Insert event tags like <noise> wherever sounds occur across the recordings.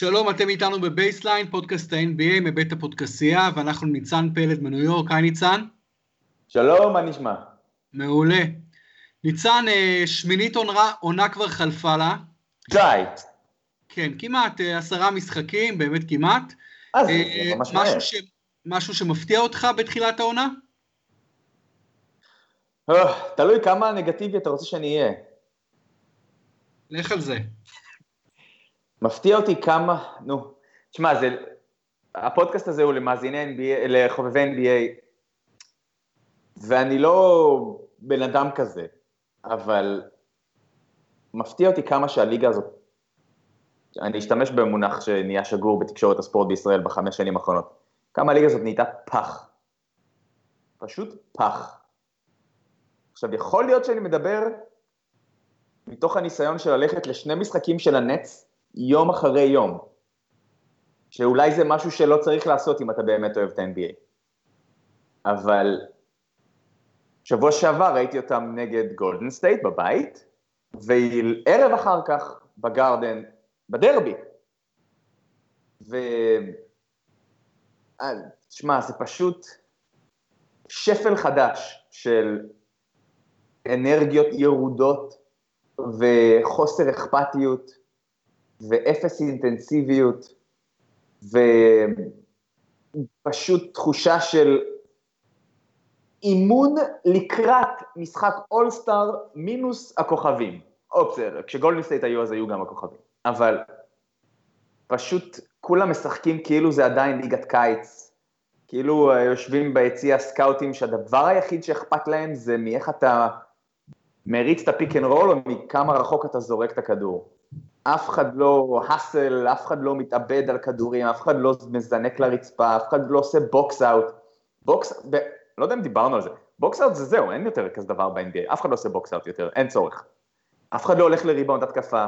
שלום, אתם איתנו בבייסליין, פודקאסט ה-NBA מבית הפודקסייה, ואיתנו ניצן פלד מניו יורק. היי ניצן. שלום, מה נשמע? מעולה. ניצן, אה, שמינית עונה, עונה כבר חלפה לה. די. כן, כמעט אה, עשרה משחקים, באמת כמעט. אז זה ממש מהר. משהו, ש... משהו שמפתיע אותך בתחילת העונה? אה, תלוי כמה נגטיבי אתה רוצה שאני אהיה. לך על זה. מפתיע אותי כמה, נו, תשמע, זה, הפודקאסט הזה הוא למאזיני NBA, לחובבי NBA, ואני לא בן אדם כזה, אבל מפתיע אותי כמה שהליגה הזאת, אני אשתמש במונח שנהיה שגור בתקשורת הספורט בישראל בחמש שנים האחרונות, כמה הליגה הזאת נהייתה פח. פשוט פח. עכשיו, יכול להיות שאני מדבר מתוך הניסיון של ללכת לשני משחקים של הנץ, יום אחרי יום. שאולי זה משהו שלא צריך לעשות אם אתה באמת אוהב את ה-NBA. אבל שבוע שעבר ראיתי אותם נגד גולדן סטייט בבית, וערב אחר כך בגרדן, בדרבי. ו... אה, תשמע, זה פשוט שפל חדש של אנרגיות ירודות וחוסר אכפתיות ואפס אינטנסיביות, ופשוט תחושה של אימון לקראת משחק אולסטאר מינוס הכוכבים. או בסדר, כשגולדן סטייט היו אז היו גם הכוכבים. אבל פשוט כולם משחקים כאילו זה עדיין ליגת קיץ. כאילו יושבים ביציע סקאוטים שהדבר היחיד שאכפת להם זה מאיך אתה מריץ את ה pick and roll או מכמה רחוק אתה זורק את הכדור. אף אחד לא hustle, אף אחד לא מתאבד על כדורים, אף אחד לא מזנק לרצפה, אף אחד לא עושה box out. box, ב... לא יודע אם דיברנו על זה, box out זה זהו, אין יותר כזה דבר ב-NBA, אף אחד לא עושה box out יותר, אין צורך. אף אחד לא הולך לריבאונד התקפה.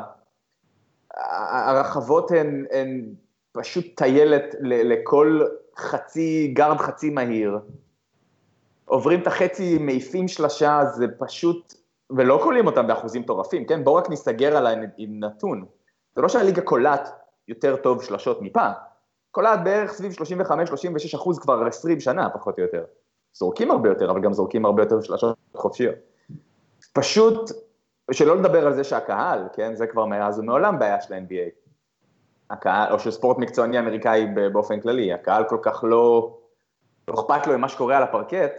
הרחבות הן, הן פשוט טיילת לכל חצי גארד חצי מהיר. עוברים את החצי, מעיפים שלשה, זה פשוט ולא קולעים אותם באחוזים מטורפים, כן? בואו רק נסתכל על הנתון. זה לא שהליגה קולעת יותר טוב שלשות מפעם, קולעת בערך סביב 35-36 אחוז כבר 20 שנה, פחות או יותר. זורקים הרבה יותר, אבל גם זורקים הרבה יותר שלשות חופשיות. פשוט, שלא לדבר על זה שהקהל, כן? זה כבר מאז ומעולם בעיה של ה-NBA. הקהל, או של ספורט מקצועני אמריקאי באופן כללי, הקהל כל כך לא, לא אכפת לו עם מה שקורה על הפרקט,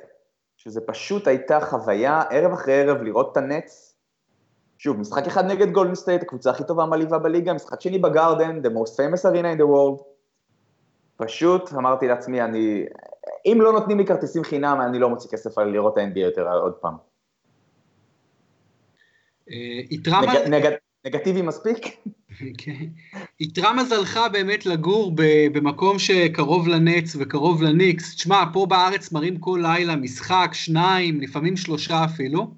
שזה פשוט הייתה חוויה ערב אחרי ערב לראות את הנץ. שוב, משחק אחד נגד גולדן סטייט, הקבוצה הכי טובה מלהיבה בליגה, משחק שני בגארדן, the most famous arena in the world. פשוט אמרתי לעצמי, אני, אם לא נותנים לי כרטיסים חינם, אני לא מוציא כסף על לראות ה-NBA יותר עוד פעם. אה, נגטיבי מספיק? כן. איתרע מזלך באמת לגור במקום שקרוב לנץ וקרוב לניקס. תשמע, פה בארץ מראים כל לילה משחק, שניים, לפעמים שלושה אפילו,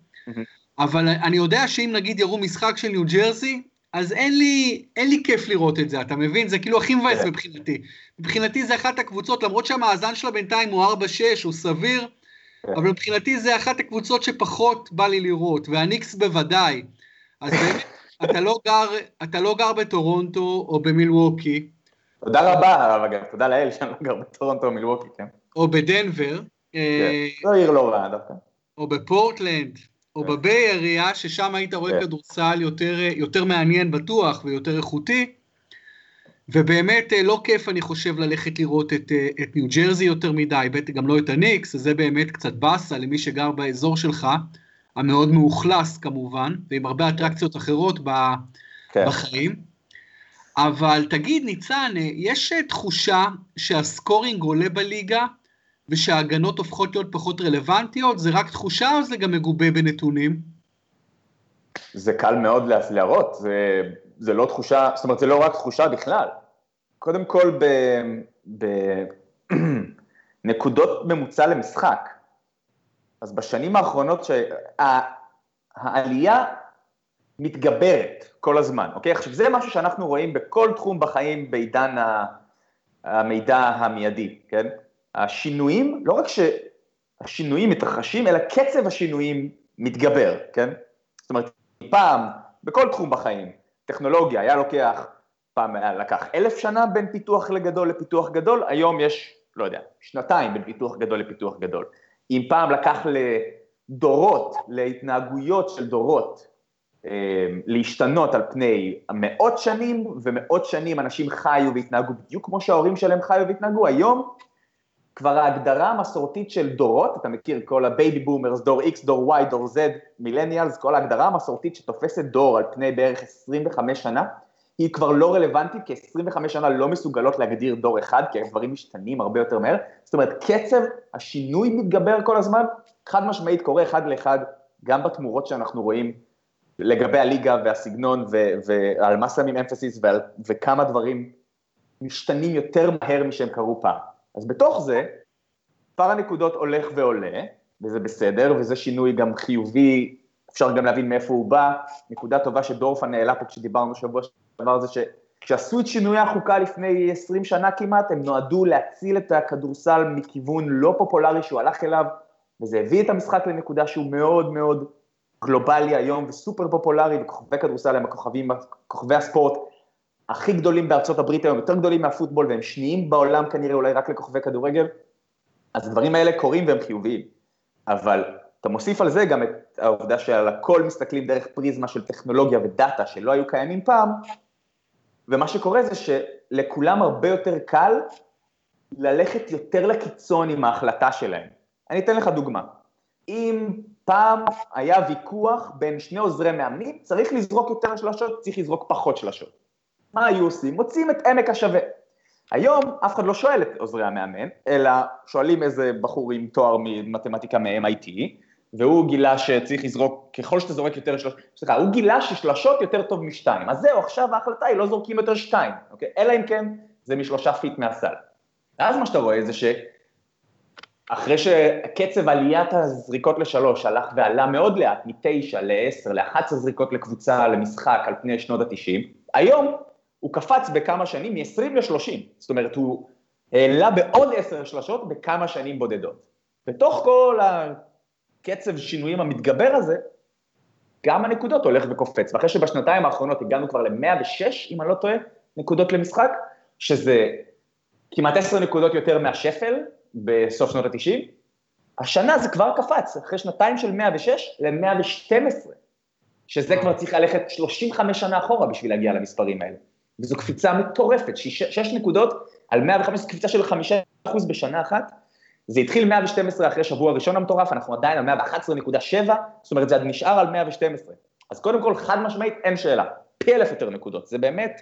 אבל אני יודע שאם נגיד יראו משחק של ניו ג'רזי, אז אין לי, אין לי כיף לראות את זה, אתה מבין? זה כאילו הכי מבאס כן. מבחינתי. מבחינתי זה אחת הקבוצות, למרות שהמאזן שלה בינתיים הוא 4-6, הוא סביר, כן. אבל מבחינתי זה אחת הקבוצות שפחות בא לי לראות, והניקס בוודאי. אז באמת, אתה לא גר, אתה לא גר בטורונטו או במילווקי. תודה רבה, אגב, תודה לאל שאני לא גר בטורונטו או מילווקי, כן. או בדנבר. כן, זו עיר לא רעה דווקא. או בפורטלנד, או כן. בביי אריה, ששם היית רואה כן. כדורסל יותר, יותר מעניין בטוח ויותר איכותי. ובאמת אה, לא כיף, אני חושב, ללכת לראות את, אה, את ניו ג'רזי יותר מדי, בטח גם לא את הניקס, זה באמת קצת באסה למי שגר באזור שלך. המאוד מאוכלס כמובן, ועם הרבה אטרקציות אחרות כן. בחיים. אבל תגיד, ניצן, יש תחושה שהסקורינג עולה בליגה ושההגנות הופכות להיות פחות רלוונטיות? זה רק תחושה או זה גם מגובה בנתונים? זה קל מאוד להראות, זה, זה לא תחושה, זאת אומרת, זה לא רק תחושה בכלל. קודם כל, בנקודות <clears throat> ממוצע למשחק, אז בשנים האחרונות שהעלייה מתגברת כל הזמן, אוקיי? עכשיו זה משהו שאנחנו רואים בכל תחום בחיים בעידן המידע המיידי, כן? השינויים, לא רק שהשינויים מתרחשים, אלא קצב השינויים מתגבר, כן? זאת אומרת, פעם, בכל תחום בחיים, טכנולוגיה, היה לוקח פעם לקח אלף שנה בין פיתוח לגדול לפיתוח גדול, היום יש, לא יודע, שנתיים בין פיתוח גדול לפיתוח גדול. אם פעם לקח לדורות, להתנהגויות של דורות, אה, להשתנות על פני מאות שנים, ומאות שנים אנשים חיו והתנהגו בדיוק כמו שההורים שלהם חיו והתנהגו, היום כבר ההגדרה המסורתית של דורות, אתה מכיר כל ה baby boomers, דור X, דור Y, דור Z, millennials, כל ההגדרה המסורתית שתופסת דור על פני בערך 25 שנה, היא כבר לא רלוונטית, כי 25 שנה לא מסוגלות להגדיר דור אחד, כי הדברים משתנים הרבה יותר מהר. זאת אומרת, קצב השינוי מתגבר כל הזמן, חד משמעית קורה אחד לאחד, גם בתמורות שאנחנו רואים לגבי הליגה והסגנון, ו- ועל מה שמים emphasis, ועל, וכמה דברים משתנים יותר מהר משהם קרו פעם. אז בתוך זה, פער הנקודות הולך ועולה, וזה בסדר, וזה שינוי גם חיובי, אפשר גם להבין מאיפה הוא בא. נקודה טובה שדורפן העלה פה כשדיברנו שבוע שעבר זה שכשעשו את שינויי החוקה לפני 20 שנה כמעט, הם נועדו להציל את הכדורסל מכיוון לא פופולרי שהוא הלך אליו, וזה הביא את המשחק לנקודה שהוא מאוד מאוד גלובלי היום וסופר פופולרי, וכוכבי כדורסל הם הכוכבים, כוכבי הספורט הכי גדולים בארצות הברית היום, יותר גדולים מהפוטבול, והם שניים בעולם כנראה אולי רק לכוכבי כדורגל, אז הדברים האלה קורים והם חיוביים. אבל אתה מוסיף על זה גם את העובדה שעל הכל מסתכלים דרך פריזמה של טכנולוגיה ודאטה שלא היו קיימים פעם, ומה שקורה זה שלכולם הרבה יותר קל ללכת יותר לקיצון עם ההחלטה שלהם. אני אתן לך דוגמה. אם פעם היה ויכוח בין שני עוזרי מאמנים, צריך לזרוק יותר שלשות, צריך לזרוק פחות שלשות. מה היו עושים? מוצאים את עמק השווה. היום אף אחד לא שואל את עוזרי המאמן, אלא שואלים איזה בחור עם תואר במתמטיקה מ-MIT, והוא גילה שצריך לזרוק, ככל שאתה זורק יותר שלוש, סליחה, הוא גילה ששלשות יותר טוב משתיים, אז זהו, עכשיו ההחלטה היא לא זורקים יותר שתיים, אוקיי? אלא אם כן זה משלושה feet מהסל. ואז מה שאתה רואה זה שאחרי שקצב עליית הזריקות לשלוש הלך ועלה מאוד לאט, מתשע לעשר, לאחת עשרה זריקות לקבוצה למשחק על פני שנות התשעים, היום הוא קפץ בכמה שנים מ-20 ל-30, זאת אומרת, הוא העלה בעוד 10 שלשות בכמה שנים בודדות. בתוך כל הקצב שינויים המתגבר הזה, גם הנקודות הולך וקופץ, ואחרי שבשנתיים האחרונות הגענו כבר ל-106, אם אני לא טועה, נקודות למשחק, שזה כמעט 10 נקודות יותר מהשפל בסוף שנות ה-90, השנה זה כבר קפץ, אחרי שנתיים של 106 ל-112, שזה כבר צריך ללכת 35 שנה אחורה בשביל להגיע למספרים האלה. וזו קפיצה מטורפת, שש, שש נקודות על 105, קפיצה של 5% בשנה אחת, זה התחיל 112 אחרי שבוע ראשון המטורף, אנחנו עדיין על 111.7, זאת אומרת זה נשאר על 112. אז קודם כל, חד משמעית, אין שאלה, פי אלף יותר נקודות, זה באמת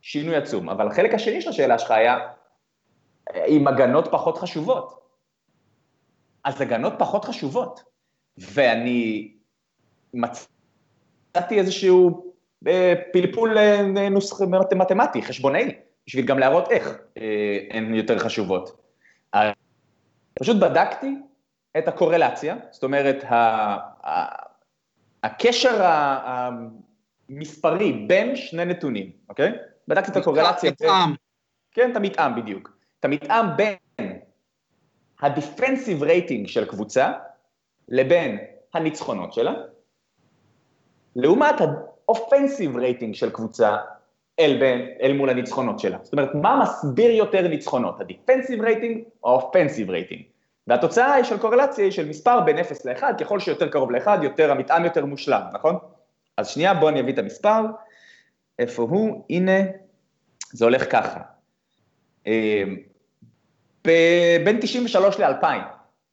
שינוי עצום. אבל החלק השני של השאלה שלך היה, עם הגנות פחות חשובות. אז הגנות פחות חשובות, ואני מצאתי איזשהו בפלפול אה, נוסח מתמטי, חשבונאי, בשביל גם להראות איך אה, הן יותר חשובות. פשוט בדקתי את הקורלציה, זאת אומרת, הקשר המספרי בין שני נתונים, אוקיי? בדקתי את הקורלציה. מתאם. כן, את המתאם בדיוק. את המתאם בין ה defensive rating של קבוצה לבין הניצחונות שלה, לעומת offensive rating של קבוצה אל, בין, אל מול הניצחונות שלה. זאת אומרת, מה מסביר יותר ניצחונות, ה defensive rating או ה offensive rating? והתוצאה היא של קורלציה היא של מספר בין 0 ל-1, ככל שיותר קרוב ל-1, יותר המטען יותר מושלם, נכון? אז שנייה, בואו אני אביא את המספר. איפה הוא? הנה, זה הולך ככה. אה, בין 93 ל-2000,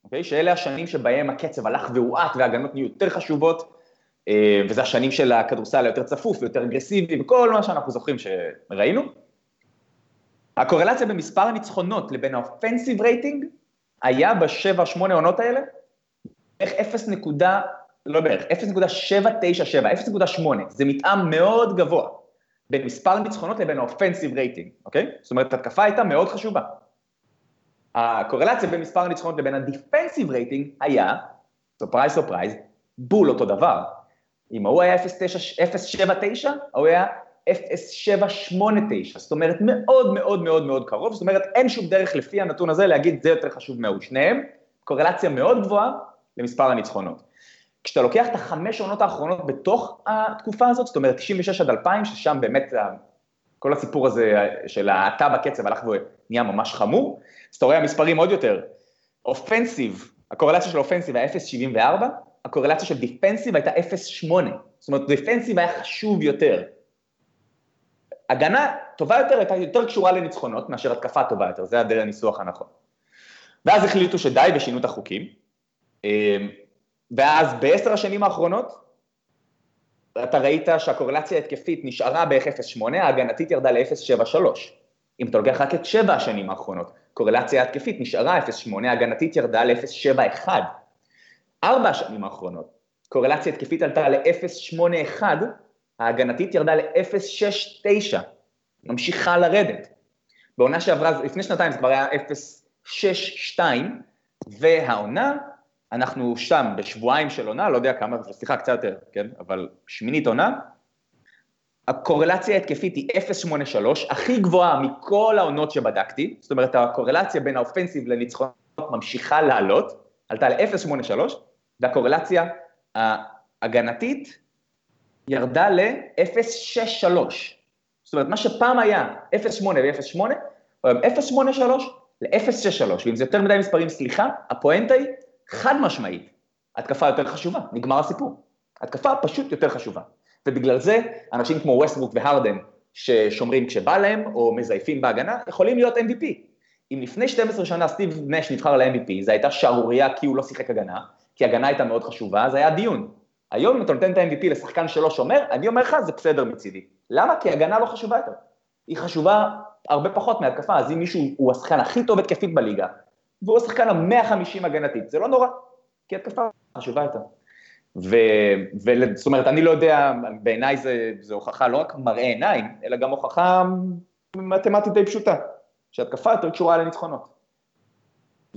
אוקיי? שאלה השנים שבהם הקצב הלך והואט וההגנות נהיו יותר חשובות, אה, וזה השנים של הכדורסל היותר צפוף ויותר אגרסיבי וכל מה שאנחנו זוכרים שראינו. הקורלציה במספר הניצחונות לבין האופנסיב רייטינג היה בשבע, שמונה עונות האלה, בערך 0. לא בערך, 0.797, 0.8, זה מתאם מאוד גבוה בין מספר הניצחונות לבין ה offensive rating, אוקיי? זאת אומרת, התקפה הייתה מאוד חשובה. הקורלציה בין מספר הניצחונות לבין ה defensive rating היה, surprise surprise, בול אותו דבר. אם ההוא היה 079, ההוא היה 0789, זאת אומרת מאוד מאוד מאוד מאוד קרוב, זאת אומרת אין שום דרך לפי הנתון הזה להגיד זה יותר חשוב מההוא, שניהם קורלציה מאוד גבוהה למספר הניצחונות. כשאתה לוקח את החמש עונות האחרונות בתוך התקופה הזאת, זאת אומרת 96 עד 2000, ששם באמת כל הסיפור הזה של ההאטה בקצב הלך ונהיה ממש חמור, אז אתה רואה המספרים עוד יותר. אופנסיב, הקורלציה של אופנסיב היה 0.74, הקורלציה של דיפנסיב הייתה 0.8. זאת אומרת, דיפנסיב היה חשוב יותר. הגנה טובה יותר הייתה יותר קשורה לניצחונות מאשר התקפה טובה יותר, זה הניסוח הנכון. ואז החליטו שדי ושינו את החוקים, אמ, ואז בעשר השנים האחרונות, אתה ראית שהקורלציה ההתקפית נשארה בערך 0.8, ההגנתית ירדה ל-0.73. אם אתה לוקח רק את שבע השנים האחרונות, קורלציה התקפית נשארה 0.8, ההגנתית ירדה ל-0.71. ארבע השנים האחרונות, קורלציה התקפית עלתה ל-0.81, ההגנתית ירדה ל-0.69, ממשיכה לרדת. בעונה שעברה, לפני שנתיים זה כבר היה 0.62, והעונה, אנחנו שם בשבועיים של עונה, לא יודע כמה, סליחה, קצת יותר, כן, אבל שמינית עונה, הקורלציה ההתקפית היא 0.83, הכי גבוהה מכל העונות שבדקתי, זאת אומרת הקורלציה בין האופנסיב לניצחונות ממשיכה לעלות, עלתה ל-0.83, והקורלציה ההגנתית ירדה ל-0.63. זאת אומרת, מה שפעם היה 0.8 ו-0.8, הוא היום 0.83 ל-0.63, ואם זה יותר מדי מספרים, סליחה, הפואנטה היא חד משמעית, התקפה יותר חשובה, נגמר הסיפור. התקפה פשוט יותר חשובה. ובגלל זה אנשים כמו ווסטבוק והרדן, ששומרים כשבא להם, או מזייפים בהגנה, יכולים להיות MVP. אם לפני 12 שנה סטיב נש נבחר ל-MVP, זו הייתה שערורייה כי הוא לא שיחק הגנה, כי הגנה הייתה מאוד חשובה, אז היה דיון. היום אם אתה נותן את ה-MVP לשחקן שלא שומר, אני אומר לך, זה בסדר מצידי. למה? כי הגנה לא חשובה יותר. היא חשובה הרבה פחות מהתקפה, אז אם מישהו הוא השחקן הכי טוב התקפית בליגה, והוא השחקן ה-150 הגנתית, זה לא נורא, כי התקפה חשובה יותר. וזאת אומרת, אני לא יודע, בעיניי זה, זה הוכחה לא רק מראה עיניים, אלא גם הוכחה מתמטית די פשוטה, שהתקפה יותר קשורה לניצחונות.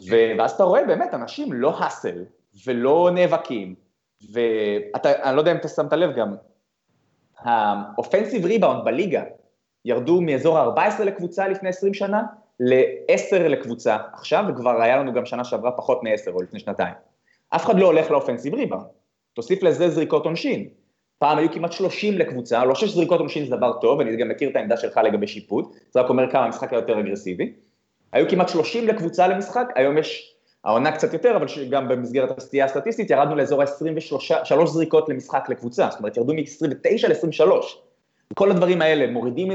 ואז אתה רואה באמת אנשים לא האסל ולא נאבקים, ואני לא יודע אם אתה שמת לב גם, האופנסיב ריבאונד בליגה ירדו מאזור ה-14 לקבוצה לפני 20 שנה ל-10 לקבוצה עכשיו, וכבר היה לנו גם שנה שעברה פחות מ-10 או לפני שנתיים. אף אחד לא הולך לאופנסיב ריבאונד. תוסיף לזה זריקות עונשין. פעם היו כמעט 30 לקבוצה, לא שזריקות עונשין זה דבר טוב, אני גם מכיר את העמדה שלך לגבי שיפוט, זה רק אומר כמה המשחק היה יותר אגרסיבי. היו כמעט 30 לקבוצה למשחק, היום יש העונה קצת יותר, אבל גם במסגרת הסטייה הסטטיסטית ירדנו לאזור ה-23 זריקות למשחק לקבוצה, זאת אומרת ירדו מ-29 ל-23. כל הדברים האלה מורידים,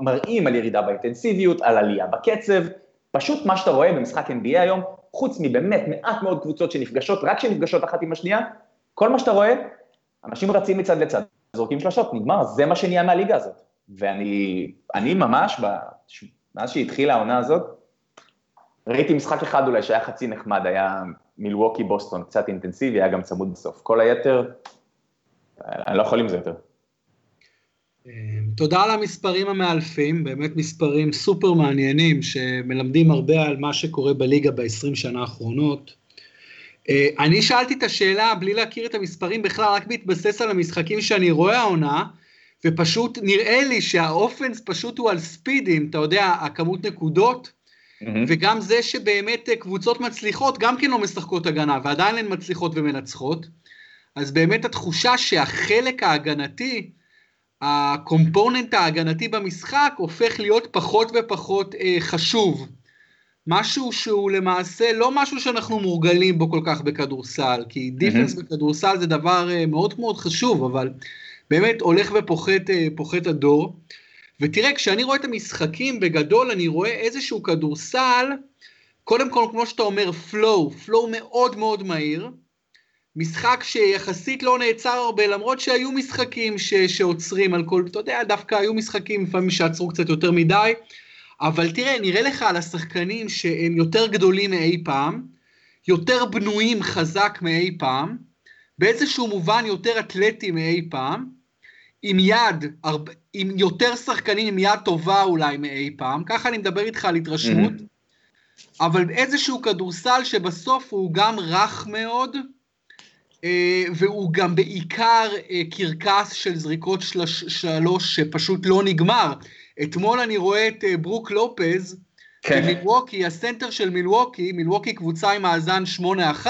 מראים על ירידה באינטנסיביות, על עלייה בקצב, פשוט מה שאתה רואה במשחק NBA היום, חוץ מבאמת מעט מאוד קבוצות שנפגשות, רק שנפגשות אחת עם השנייה, כל מה שאתה רואה, אנשים רצים מצד לצד, זורקים שלשות, נגמר, זה מה שנהיה מהליגה הזאת. ואני אני ממש, מאז שהתחילה העונה הזאת, ראיתי משחק אחד אולי שהיה חצי נחמד, היה מילווקי בוסטון, קצת אינטנסיבי, היה גם צמוד בסוף. כל היתר, אני לא יכול עם זה יותר. אמ, תודה על המספרים המאלפים, באמת מספרים סופר מעניינים שמלמדים הרבה על מה שקורה בליגה ב-20 שנה האחרונות. אה, אני שאלתי את השאלה בלי להכיר את המספרים בכלל, רק בהתבסס על המשחקים שאני רואה העונה, ופשוט נראה לי שהאופנס פשוט הוא על ספידים, אתה יודע, הכמות נקודות, mm-hmm. וגם זה שבאמת אה, קבוצות מצליחות, גם כן לא משחקות הגנה, ועדיין הן מצליחות ומנצחות, אז באמת התחושה שהחלק ההגנתי, הקומפוננט ההגנתי במשחק הופך להיות פחות ופחות אה, חשוב. משהו שהוא למעשה לא משהו שאנחנו מורגלים בו כל כך בכדורסל, כי דיפנס mm-hmm. בכדורסל זה דבר uh, מאוד מאוד חשוב, אבל באמת הולך ופוחת uh, הדור. ותראה, כשאני רואה את המשחקים בגדול, אני רואה איזשהו כדורסל, קודם כל, כמו שאתה אומר, פלואו, פלואו מאוד מאוד מהיר, משחק שיחסית לא נעצר הרבה, למרות שהיו משחקים ש, שעוצרים על כל, אתה יודע, דווקא היו משחקים לפעמים שעצרו קצת יותר מדי, אבל תראה, נראה לך על השחקנים שהם יותר גדולים מאי פעם, יותר בנויים חזק מאי פעם, באיזשהו מובן יותר אתלטים מאי פעם, עם יד, עם יותר שחקנים עם יד טובה אולי מאי פעם, ככה אני מדבר איתך על התרשמות, mm-hmm. אבל איזשהו כדורסל שבסוף הוא גם רך מאוד, אה, והוא גם בעיקר אה, קרקס של זריקות שלוש שפשוט לא נגמר. אתמול אני רואה את אה, ברוק לופז, כן. מילווקי, הסנטר של מילווקי, מילווקי קבוצה עם מאזן 8-1,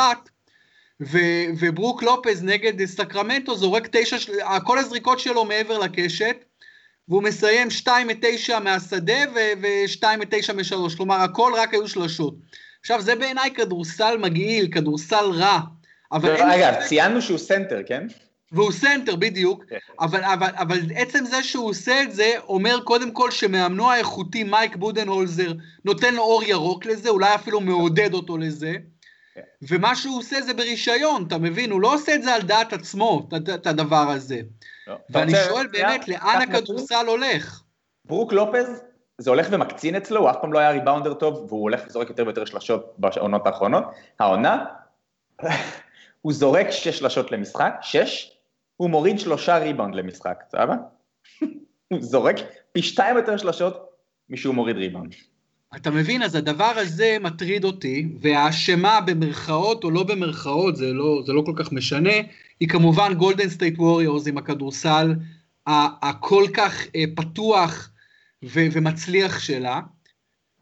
ו- וברוק לופז נגד סקרמנטו זורק תשע, כל הזריקות שלו מעבר לקשת, והוא מסיים 2 מ-9 מהשדה ו-2 מ-9 מ-3, כלומר הכל רק היו שלשות. עכשיו זה בעיניי כדורסל מגעיל, כדורסל רע. אבל אגב, ציינו שהוא סנטר, כן? והוא סנטר בדיוק, כן. אבל, אבל, אבל עצם זה שהוא עושה את זה, אומר קודם כל שמאמנו האיכותי מייק בודנהולזר נותן לו אור ירוק לזה, אולי אפילו מעודד אותו לזה. ומה שהוא עושה זה ברישיון, אתה מבין? הוא לא עושה את זה על דעת עצמו, את הדבר הזה. לא. ואני שואל באמת, לאן הכדורסל הולך? ברוק לופז, זה הולך ומקצין אצלו, הוא אף פעם לא היה ריבאונדר טוב, והוא הולך וזורק יותר ויותר שלשות בעונות האחרונות. העונה, <laughs> הוא זורק שש שלשות למשחק, שש, הוא מוריד שלושה ריבאונד למשחק, סבבה? <laughs> הוא זורק פי שתיים יותר שלשות משהוא מוריד ריבאונד. אתה מבין, אז הדבר הזה מטריד אותי, והאשמה במרכאות או לא במרכאות, זה לא, זה לא כל כך משנה, היא כמובן גולדן סטייט ווריורס עם הכדורסל הכל כך אה, פתוח ו- ומצליח שלה,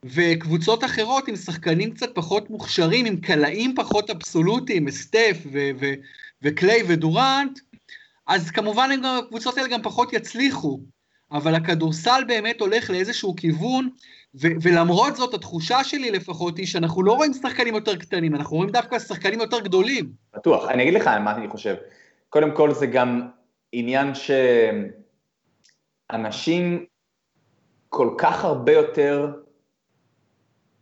וקבוצות אחרות עם שחקנים קצת פחות מוכשרים, עם קלעים פחות אבסולוטיים, סטף ו- ו- וקליי ודורנט, אז כמובן הקבוצות האלה גם פחות יצליחו, אבל הכדורסל באמת הולך לאיזשהו כיוון, ו- ולמרות זאת התחושה שלי לפחות היא שאנחנו לא רואים שחקנים יותר קטנים, אנחנו רואים דווקא שחקנים יותר גדולים. בטוח, אני אגיד לך מה אני חושב. קודם כל זה גם עניין שאנשים כל כך הרבה יותר,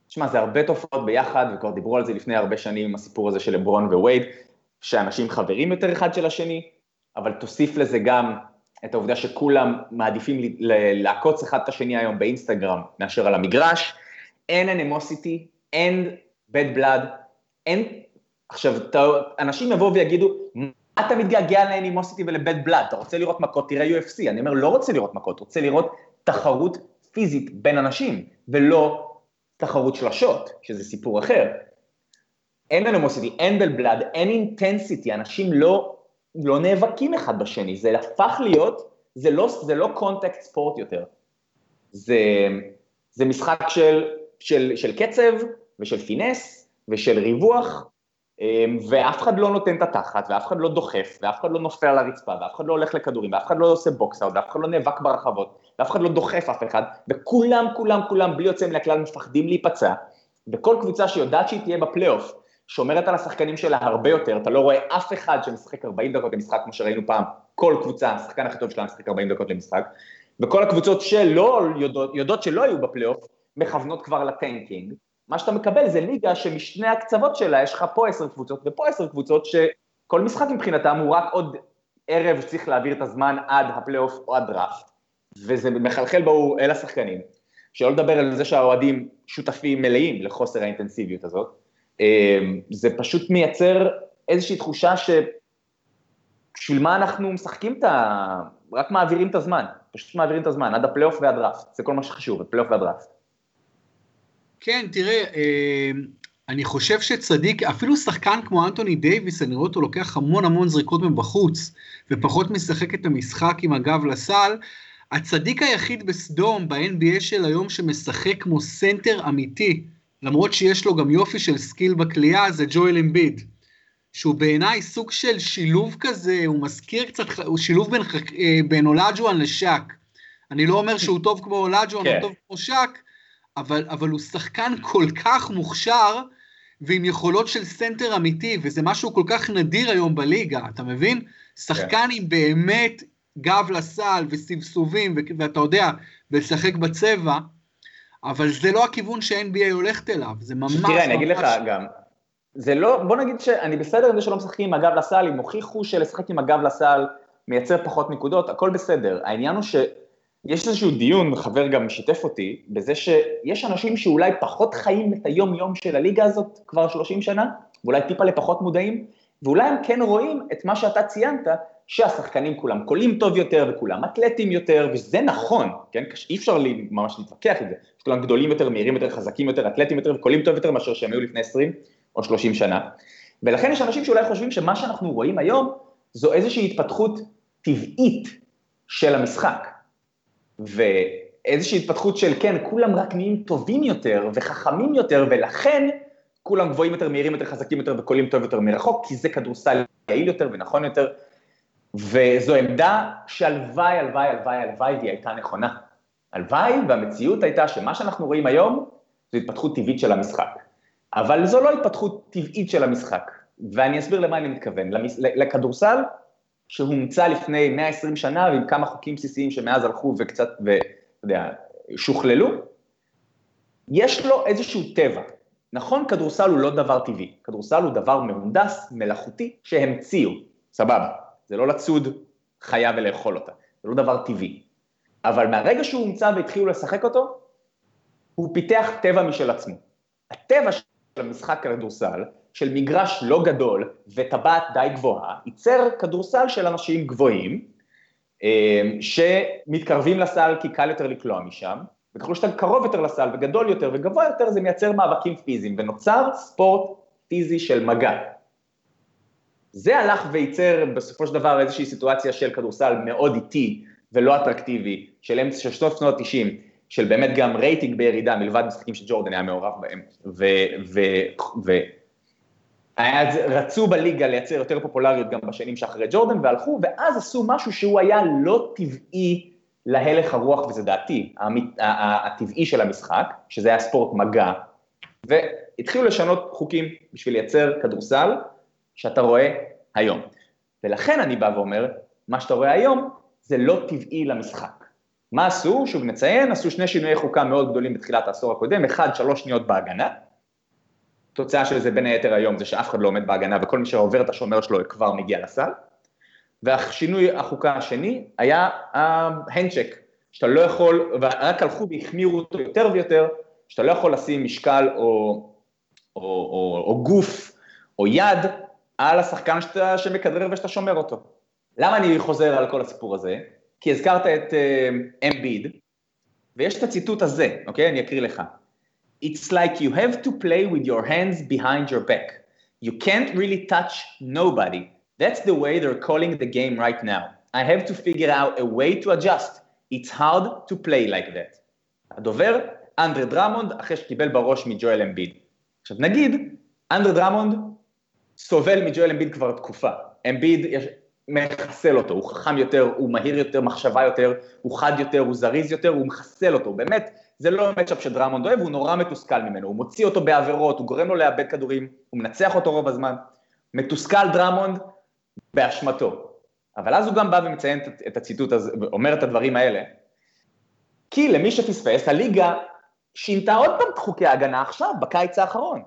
תשמע, זה הרבה תופעות ביחד, וכבר דיברו על זה לפני הרבה שנים עם הסיפור הזה של לברון ווייד, שאנשים חברים יותר אחד של השני, אבל תוסיף לזה גם את העובדה שכולם מעדיפים לעקוץ אחד את השני היום באינסטגרם מאשר על המגרש, אין אנמוסיטי, אין bad blood, אין... עכשיו, אנשים יבואו ויגידו, מה אתה מתגעגע לאנימוסיטי ולבד בלאד? אתה רוצה לראות מכות, תראה UFC. אני אומר, לא רוצה לראות מכות, רוצה לראות תחרות פיזית בין אנשים, ולא תחרות שלשות, שזה סיפור אחר. אין animosity, אין bad blood, אין intensity, אנשים לא לא נאבקים אחד בשני, זה הפך להיות, זה לא, זה לא contact sport יותר. זה, זה משחק של, של, של קצב ושל pace ושל ריווח, אמ, ואף אחד לא נותן את התחת, ואף אחד לא דוחף, ואף אחד לא נופל על הרצפה, ואף אחד לא הולך לכדורים, ואף אחד לא עושה box out, ואף אחד לא נאבק ברחבות, ואף אחד לא דוחף אף אחד, וכולם, כולם, כולם, בלי יוצא מן הכלל, מפחדים להיפצע, וכל קבוצה שיודעת שהיא תהיה בפלייאוף, שומרת על השחקנים שלה הרבה יותר, אתה לא רואה אף אחד שמשחק 40 דקות למשחק כמו שראינו פעם, כל קבוצה, השחקן הכי טוב שלה משחק 40 דקות למשחק, וכל הקבוצות שלא יודעות, יודעות שלא יהיו בפלייאוף, מכוונות כבר ל tanking, מה שאתה מקבל זה ליגה שמשני הקצוות שלה יש לך פה עשר קבוצות ופה עשר קבוצות שכל משחק מבחינתם הוא רק עוד ערב שצריך להעביר את הזמן עד הפלייאוף או הדראפט, וזה מחלחל בו אל השחקנים, שלא לדבר על זה שהאוהדים שותפים מלאים לחוסר האינטנסיביות הזאת, זה פשוט מייצר איזושהי תחושה שבשביל מה אנחנו משחקים את ה... רק מעבירים את הזמן, פשוט מעבירים את הזמן, עד הפלייאוף והדראפט, זה כל מה שחשוב, הפלייאוף והדראפט. כן, תראה, אמ, אני חושב שצדיק, אפילו שחקן כמו אנטוני דייוויס, אני רואה אותו לוקח המון המון זריקות מבחוץ, ופחות משחק את המשחק עם הגב לסל. הצדיק היחיד בסדום, ב-NBA של היום, שמשחק כמו סנטר אמיתי, למרות שיש לו גם יופי של skill בקליעה, זה ג'ואל אמביד. שהוא בעיניי סוג של שילוב כזה, הוא מזכיר קצת, הוא שילוב בין, אה, בין אולג'ואן לשאק. אני לא אומר שהוא טוב כמו אולג'ואן, כן. הוא טוב כמו שאק, אבל, אבל הוא שחקן כל כך מוכשר, ועם יכולות של סנטר אמיתי, וזה משהו כל כך נדיר היום בליגה, אתה מבין? שחקן כן. עם באמת גב לסל וסבסובים, ואתה יודע, ולשחק בצבע, אבל זה לא הכיוון שה-NBA הולכת אליו, זה ממש... תראה, אני אגיד לך גם, זה לא, בוא נגיד שאני בסדר עם זה שלא משחקים עם הגב לסל, אם הוכיחו שלשחק עם הגב לסל מייצר פחות נקודות, הכל בסדר. העניין הוא שיש איזשהו דיון, חבר גם שיתף אותי, בזה שיש אנשים שאולי פחות חיים את היום-יום של הליגה הזאת כבר 30 שנה, ואולי טיפה לפחות מודעים, ואולי הם כן רואים את מה שאתה ציינת, שהשחקנים כולם קולים טוב יותר וכולם אתלטים יותר, וזה נכון, כן? אי אפשר לי ממש להתווכח עם זה, כולם גדולים יותר, מהירים יותר, חזקים יותר, אתלטים יותר וקולים טוב יותר מאשר שהם היו לפני 20 או 30 שנה. ולכן יש אנשים שאולי חושבים שמה שאנחנו רואים היום זו איזושהי התפתחות טבעית של המשחק. ואיזושהי התפתחות של כן, כולם רק נהיים טובים יותר וחכמים יותר, ולכן כולם גבוהים יותר, מהירים יותר, חזקים יותר וקולים טוב יותר מרחוק, כי זה כדורסל יעיל יותר ונכון יותר. וזו עמדה שהלוואי, הלוואי, הלוואי, הלוואי והיא הייתה נכונה. הלוואי והמציאות הייתה שמה שאנחנו רואים היום זו התפתחות טבעית של המשחק. אבל זו לא התפתחות טבעית של המשחק, ואני אסביר למה אני מתכוון. לכדורסל שהומצא לפני 120 שנה ועם כמה חוקים בסיסיים שמאז הלכו וקצת, ואתה יודע, שוכללו, יש לו איזשהו טבע. נכון, כדורסל הוא לא דבר טבעי, כדורסל הוא דבר מהונדס, מלאכותי, שהמציאו, סבבה. זה לא לצוד חיה ולאכול אותה, זה לא דבר טבעי. אבל מהרגע שהוא הומצא והתחילו לשחק אותו, הוא פיתח טבע משל עצמו. הטבע של המשחק כדורסל, של מגרש לא גדול וטבעת די גבוהה, ייצר כדורסל של אנשים גבוהים, אה, שמתקרבים לסל כי קל יותר לקלוע משם, וככל שאתה קרוב יותר לסל וגדול יותר וגבוה יותר, זה מייצר מאבקים פיזיים, ונוצר ספורט פיזי של מגע. זה הלך וייצר בסופו של דבר איזושהי סיטואציה של כדורסל מאוד איטי ולא אטרקטיבי, של אמצע של שנות ה-90, של באמת גם רייטינג בירידה, מלבד משחקים שג'ורדן היה מעורב בהם, ו... ו, ו היה, רצו בליגה לייצר יותר פופולריות גם בשנים שאחרי ג'ורדן, והלכו, ואז עשו משהו שהוא היה לא טבעי להלך הרוח, וזה דעתי, הטבעי של המשחק, שזה היה ספורט מגע, והתחילו לשנות חוקים בשביל לייצר כדורסל, שאתה רואה היום. ולכן אני בא ואומר, מה שאתה רואה היום זה לא טבעי למשחק. מה עשו? שוב נציין, עשו שני שינויי חוקה מאוד גדולים בתחילת העשור הקודם, אחד, שלוש שניות בהגנה, תוצאה של זה בין היתר היום זה שאף אחד לא עומד בהגנה וכל מי שעובר את השומר שלו כבר מגיע לסל, והשינוי החוקה השני היה ההנדשק, שאתה לא יכול, ורק הלכו והחמירו אותו יותר ויותר, שאתה לא יכול לשים משקל או, או, או, או גוף או יד על השחקן שאתה, שמכדרר ושאתה שומר אותו. למה אני חוזר על כל הסיפור הזה? כי הזכרת את אמביד, uh, ויש את הציטוט הזה, אוקיי? אני אקריא לך. It's like you have to play with your hands behind your back. You can't really touch nobody. That's the way they're calling the game right now. I have to figure out a way to adjust. It's hard to play like that. הדובר, אנדרי דרמונד, אחרי שקיבל בראש מג'ואל אמביד. עכשיו נגיד, אנדרי דרמונד סובל מג'ואל אמביד כבר תקופה. אמביד מחסל אותו, הוא חכם יותר, הוא מהיר יותר, מחשבה יותר, הוא חד יותר, הוא זריז יותר, הוא מחסל אותו, באמת, זה לא matchup שדרמונד אוהב, הוא נורא מתוסכל ממנו, הוא מוציא אותו בעבירות, הוא גורם לו לאבד כדורים, הוא מנצח אותו רוב הזמן. מתוסכל דרמונד באשמתו. אבל אז הוא גם בא ומציין את הציטוט הזה, ואומר את הדברים האלה. כי למי שפספס, הליגה שינתה עוד פעם את חוקי ההגנה עכשיו, בקיץ האחרון.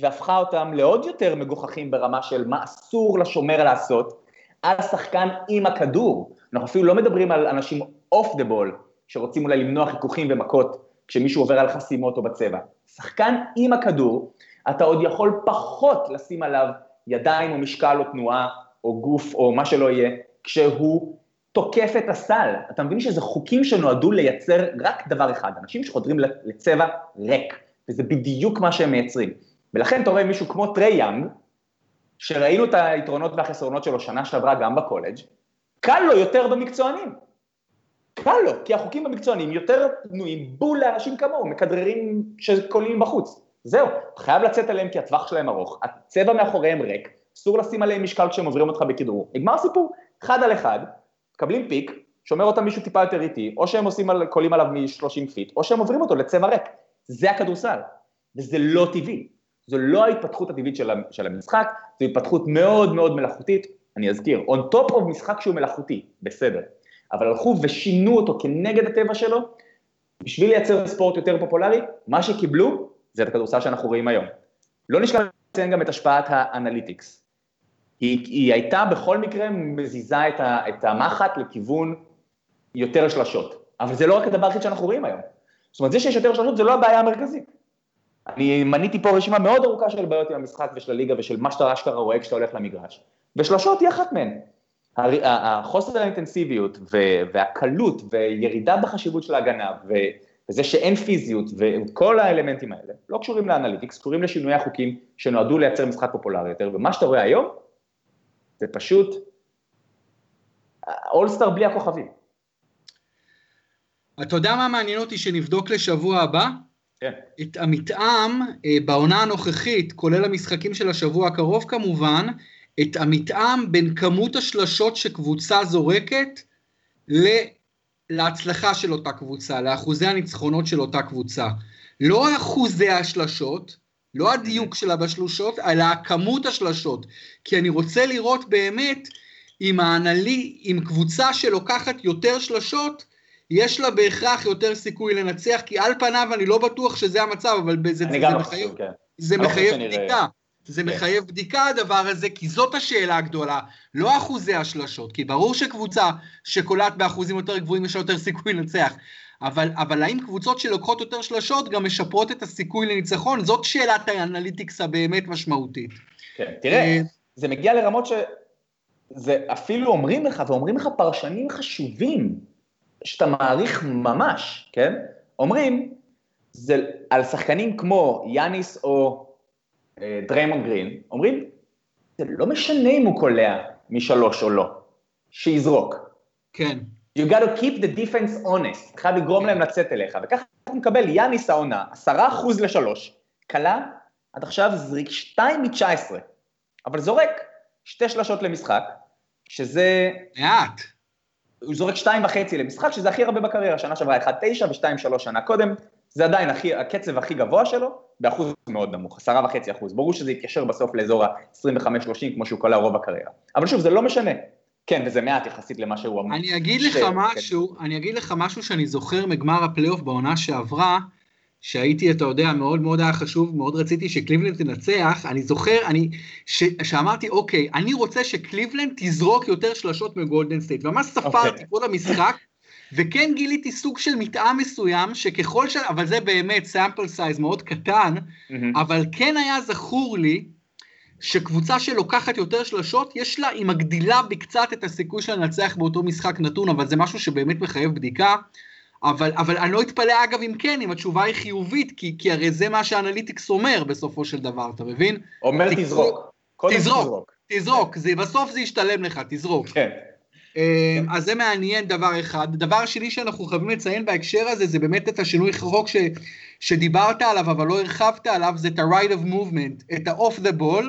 והפכה אותם לעוד יותר מגוחכים ברמה של מה אסור לשומר לעשות על שחקן עם הכדור. אנחנו אפילו לא מדברים על אנשים off the ball, שרוצים אולי למנוע חיכוכים ומכות כשמישהו עובר על חסימות או בצבע. שחקן עם הכדור, אתה עוד יכול פחות לשים עליו ידיים או משקל או תנועה או גוף או מה שלא יהיה, כשהוא תוקף את הסל. אתה מבין שזה חוקים שנועדו לייצר רק דבר אחד, אנשים שחודרים לצבע ריק, וזה בדיוק מה שהם מייצרים. ולכן אתה רואה מישהו כמו טרי יאנג, שראינו את היתרונות והחסרונות שלו שנה שעברה גם בקולג', קל לו יותר במקצוענים. קל לו, כי החוקים במקצוענים יותר פנויים בול לאנשים כמוהו, מכדררים שקולעים בחוץ. זהו, חייב לצאת עליהם כי הטווח שלהם ארוך, הצבע מאחוריהם ריק, אסור לשים עליהם משקל כשהם עוברים אותך בכדרור. נגמר סיפור, אחד על אחד, מקבלים pick, שומר אותם מישהו טיפה יותר איטי, או שהם עושים על, קולעים עליו מ-30 feet, או שהם עוברים אותו לצבע ריק. זה הכדורסל, וזה לא טבעי. זו לא ההתפתחות הטבעית של, של המשחק, זו התפתחות מאוד מאוד מלאכותית, אני אזכיר, on top of משחק שהוא מלאכותי, בסדר, אבל הלכו ושינו אותו כנגד הטבע שלו, בשביל לייצר ספורט יותר פופולרי, מה שקיבלו זה את הכדורסל שאנחנו רואים היום. לא נשכח לציין גם את השפעת האנליטיקס. היא, היא הייתה בכל מקרה מזיזה את, ה, את המחט לכיוון יותר שלשות, אבל זה לא רק הדבר היחיד שאנחנו רואים היום. זאת אומרת, זה שיש יותר שלשות זה לא הבעיה המרכזית. אני מניתי פה רשימה מאוד ארוכה של בעיות עם המשחק ושל הליגה ושל מה שאתה אשכרה רואה כשאתה הולך למגרש, ושלושות היא אחת מהן. החוסר האינטנסיביות והקלות וירידה בחשיבות של ההגנה וזה שאין פיזיות וכל האלמנטים האלה לא קשורים לאנליטיקס, קשורים לשינויי החוקים שנועדו לייצר משחק פופולרי יותר, ומה שאתה רואה היום זה פשוט אולסטאר בלי הכוכבים. אתה יודע מה מעניין אותי שנבדוק לשבוע הבא? כן. את המתאם אה, בעונה הנוכחית, כולל המשחקים של השבוע הקרוב כמובן, את המתאם בין כמות השלשות שקבוצה זורקת להצלחה של אותה קבוצה, לאחוזי הניצחונות של אותה קבוצה. לא אחוזי השלשות, לא הדיוק שלה בשלושות, אלא כמות השלשות. כי אני רוצה לראות באמת אם, האנלי, אם קבוצה שלוקחת יותר שלשות, יש לה בהכרח יותר סיכוי לנצח, כי על פניו אני לא בטוח שזה המצב, אבל זה, זה, זה מחייב, כן. זה לא מחייב בדיקה. זה כן. מחייב בדיקה הדבר הזה, כי זאת השאלה הגדולה, לא אחוזי השלשות, כי ברור שקבוצה שקולט באחוזים יותר גבוהים יש לה יותר סיכוי לנצח, אבל, אבל האם קבוצות שלוקחות יותר שלשות גם משפרות את הסיכוי לניצחון? זאת שאלת האנליטיקס הבאמת משמעותית. כן, תראה, אה, זה מגיע לרמות ש... זה אפילו אומרים לך, ואומרים לך פרשנים חשובים, שאתה מעריך ממש, כן? אומרים, זה על שחקנים כמו יאניס או אה, דריימון גרין, אומרים, זה לא משנה אם הוא קולע משלוש או לא, שיזרוק. כן. You got to keep the defense honest, חייב לגרום להם לצאת אליך, וככה אתה מקבל יאניס העונה, עשרה אחוז לשלוש, קלה, עד עכשיו זריק שתיים מתשע עשרה, אבל זורק שתי שלשות למשחק, שזה... מעט. הוא זורק שתיים וחצי למשחק, שזה הכי הרבה בקריירה, שנה שעברה 1.9 ו-2.3 שנה קודם, זה עדיין הכי, הקצב הכי גבוה שלו, באחוז מאוד נמוך, עשרה וחצי אחוז. ברור שזה יתיישר בסוף לאזור ה-25-30, כמו שהוא קולע רוב הקריירה. אבל שוב, זה לא משנה. כן, וזה מעט יחסית למה שהוא אמור. אני אגיד. לך. משהו, כן. אני אגיד לך משהו שאני זוכר מגמר הפלייאוף בעונה שעברה, שהייתי, אתה יודע, מאוד מאוד היה חשוב, מאוד רציתי שקליבלנד תנצח, אני זוכר, אני, ש, שאמרתי, אוקיי, אני רוצה שקליבלנד תזרוק יותר שלשות מגולדן סטייט, וממש ספרתי אוקיי. כל המשחק, וכן גיליתי סוג של מתאם מסוים, שככל ש... אבל זה באמת sample size מאוד קטן, mm-hmm. אבל כן היה זכור לי, שקבוצה שלוקחת יותר שלשות, יש לה, היא מגדילה בקצת את הסיכוי שלה לנצח באותו משחק נתון, אבל זה משהו שבאמת מחייב בדיקה. אבל, אבל אני לא אתפלא אגב אם כן, אם התשובה היא חיובית, כי, כי הרי זה מה שה analytics אומר בסופו של דבר, אתה מבין? אומר תזרוק. תזרוק, תזרוק, תזרוק, זה, בסוף זה ישתלם לך, תזרוק. כן. אמ, אז זה מעניין דבר אחד. דבר שני שאנחנו חייבים לציין בהקשר הזה, זה באמת את השינוי חוק ש, שדיברת עליו, אבל לא הרחבת עליו, זה את ה-right of movement, את ה-off the ball.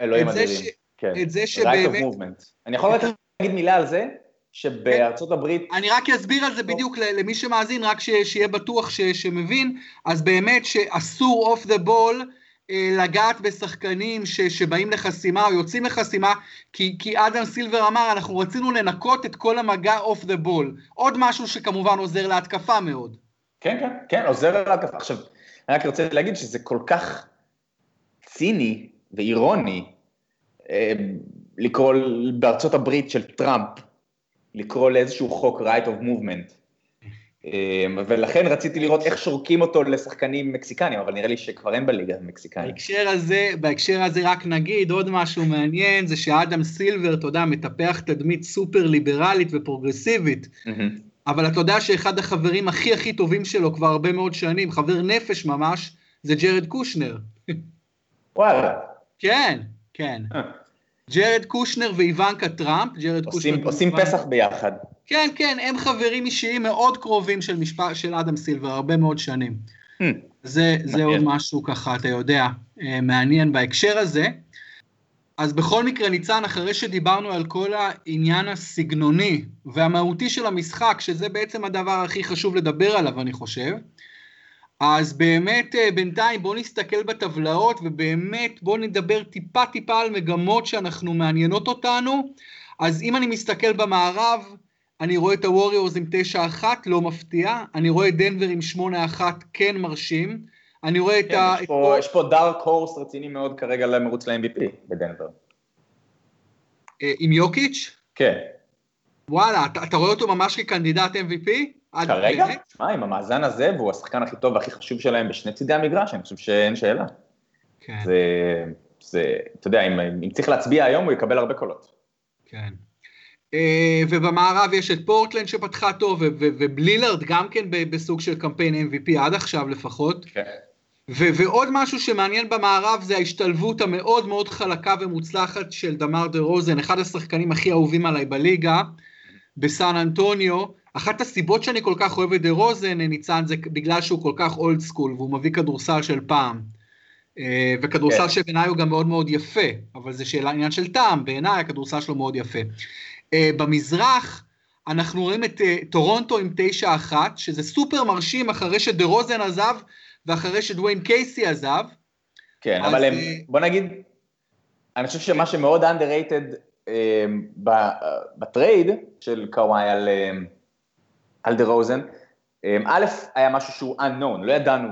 אלוהים אדירים, כן. את זה שבאמת... right of movement. אני יכול רק להגיד מילה על זה? שבארצות הברית... אני רק אסביר על זה בדיוק למי שמאזין, רק שיהיה בטוח שמבין, אז באמת שאסור אוף דה בול לגעת בשחקנים ש, שבאים לחסימה או יוצאים לחסימה, כי, כי אדם סילבר אמר, אנחנו רצינו לנקות את כל המגע off the ball. עוד משהו שכמובן עוזר להתקפה מאוד. כן, כן, כן, עוזר להתקפה. עכשיו, אני רק רוצה להגיד שזה כל כך ציני ואירוני אה, לקרוא בארצות הברית של טראמפ לקרוא לאיזשהו חוק right of movement. אמ, ולכן רציתי לראות איך שורקים אותו לשחקנים מקסיקנים, אבל נראה לי שכבר אין בליגה מקסיקנים. בהקשר הזה, בהקשר הזה רק נגיד עוד משהו מעניין, זה שאדם סילבר, אתה יודע, מטפח תדמית סופר ליברלית ופרוגרסיבית, אבל אתה יודע שאחד החברים הכי הכי טובים שלו כבר הרבה מאוד שנים, חבר נפש ממש, זה ג'רד קושנר. וואלה. כן, כן. ג'רד קושנר ואיוונקה טראמפ, ג'רד קושנר... עושים פסח ביחד. כן, כן, הם חברים אישיים מאוד קרובים של, משפ... של אדם סילבר, הרבה מאוד שנים. Hmm. זה, זה עוד משהו ככה, אתה יודע, אה, מעניין בהקשר הזה. אז בכל מקרה, ניצן, אחרי שדיברנו על כל העניין הסגנוני והמהותי של המשחק, שזה בעצם הדבר הכי חשוב לדבר עליו, אני חושב, אז באמת אה, בינתיים בואו נסתכל בטבלאות ובאמת בואו נדבר טיפה טיפה על מגמות שאנחנו מעניינות אותנו. אז אם אני מסתכל במערב, אני רואה את הווריורס עם 9-1, לא מפתיע, אני רואה את דנבר עם 8-1, כן מרשים, אני רואה כן, את ה... יש פה, יש פה דארק הורס רציני מאוד כרגע למרוץ ל-MVP בדנבר. אה, עם יוקיץ'? כן. וואלה, אתה, אתה רואה אותו ממש כקנדידט MVP? כרגע? שמע, עם המאזן הזה, והוא השחקן הכי טוב והכי חשוב שלהם בשני צידי המגרש, אני חושב שאין שאלה. כן. זה, זה, אתה יודע, אם, אם צריך להצביע היום, הוא יקבל הרבה קולות. כן. Uh, ובמערב יש את פורטלנד שפתחה טוב, ולילרד גם כן בסוג של קמפיין MVP עד עכשיו לפחות. כן. ועוד משהו שמעניין במערב זה ההשתלבות המאוד מאוד חלקה ומוצלחת של דמאר דה רוזן, אחד השחקנים הכי אהובים עליי בליגה, בסן אנטוניו, אחת הסיבות שאני כל כך אוהב את דה רוזן, ניצן, זה בגלל שהוא כל כך old school, והוא מביא כדורסל של פעם. אה, וכדורסל כן. שבעיניי הוא גם מאוד מאוד יפה, אבל זה שאלה עניין של טעם, בעיניי הכדורסל שלו מאוד יפה. אה, במזרח, אנחנו רואים את טורונטו עם 9-1, שזה סופר מרשים אחרי שדה רוזן עזב, ואחרי שדוויין קייסי עזב. כן, אבל הם, בוא נגיד, אני חושב שמה שמאוד underrated בטרייד של קוואי על, על דה רוזן, א', היה משהו שהוא unknown, לא ידענו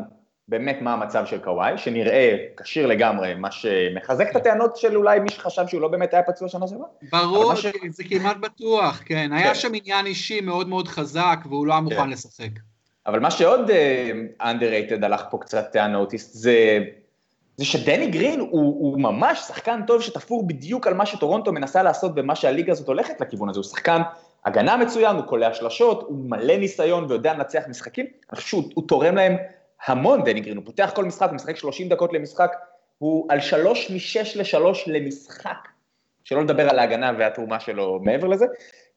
באמת מה המצב של קוואי, שנראה כשיר לגמרי, מה שמחזק את הטענות של אולי מי שחשב שהוא לא באמת היה פצוע שנה שעברה. ברור, ש... זה כמעט בטוח, כן. היה כן. שם עניין אישי מאוד מאוד חזק, והוא לא היה מוכן כן. לשחק. אבל מה שעוד underrated הלך פה קצת unnoticed, זה, זה שדני גרין הוא, הוא ממש שחקן טוב שתפור בדיוק על מה שטורונטו מנסה לעשות ומה שהליגה הזאת הולכת לכיוון הזה, הוא שחקן הגנה מצוין, הוא קולע שלשות, הוא מלא ניסיון ויודע לנצח משחקים, אני חושב שהוא תורם להם המון דני גרין, הוא פותח כל משחק, הוא משחק 30 דקות למשחק, הוא על שלוש משש לשלוש למשחק, שלא לדבר על ההגנה והתרומה שלו מעבר לזה.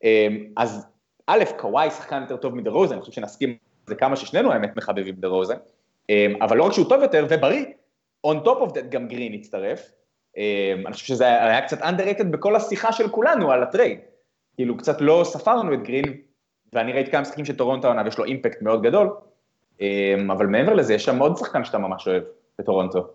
אמ, אז א', קוואי שחקן יותר טוב מדה רוזן, אני חושב שנסכים עם זה כמה ששנינו האמת מחבבים דה רוזן, אמ, אבל לא רק שהוא טוב יותר ובריא, on top of that גם גרין הצטרף. אמ, אני חושב שזה היה קצת underrated בכל השיחה של כולנו על הטרייד. כאילו קצת לא ספרנו את גרין, ואני ראיתי כמה משחקים של טורונטו העונה ויש לו אימפקט מאוד גדול, אמ, אבל מעבר לזה, יש שם עוד שחקן שאתה ממש אוהב בטורונטו.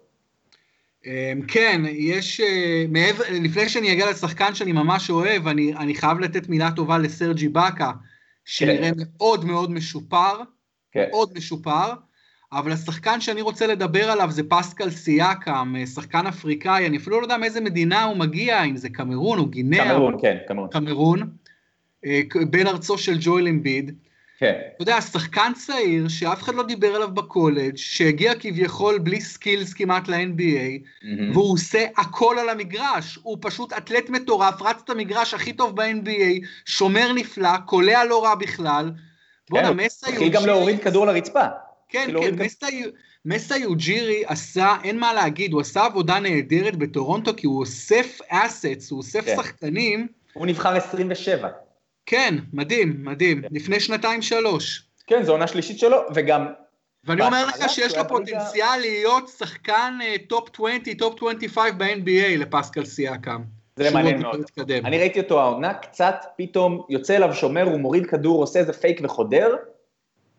אמ, כן, יש, אה, מעבר, לפני שאני אגיע לשחקן שאני ממש אוהב, אני, אני חייב לתת מילה טובה לסרג'י באקה, שנראה כן. מאוד מאוד משופר, כן. מאוד משופר, אבל השחקן שאני רוצה לדבר עליו זה פסקל סיאקם, שחקן אפריקאי, אני אפילו לא יודע מאיזה מדינה הוא מגיע, אם זה קמרון או גינאה. קמרון, כן, קמרון. קמרון, אה, בן ארצו של ג'ואל אמביד. כן. אתה יודע, שחקן צעיר שאף אחד לא דיבר עליו בקולג', שהגיע כביכול בלי skills כמעט ל-NBA, mm-hmm. והוא עושה הכל על המגרש. הוא פשוט אתלט מטורף, רץ את המגרש הכי טוב ב-NBA, שומר נפלא, קולע לא רע בכלל. בואנה, כן, מסה יוג'ירי... התחיל גם להוריד כדור לרצפה. כן, כן, מסה, מסה יוג'ירי עשה, אין מה להגיד, הוא עשה עבודה נהדרת בטורונטו, כי הוא אוסף assets, הוא אוסף כן. שחקנים. הוא נבחר 27. כן, מדהים, מדהים, כן. לפני שנתיים-שלוש. כן, זו עונה שלישית שלו, וגם... ואני אומר לך שיש לו פוטנציאל להיות שחקן top 20, top 25 ב-NBA לפסקל סיאקאם. זה מעניין מאוד. אני ראיתי אותו העונה, קצת פתאום יוצא אליו שומר, הוא מוריד כדור, עושה איזה פייק וחודר.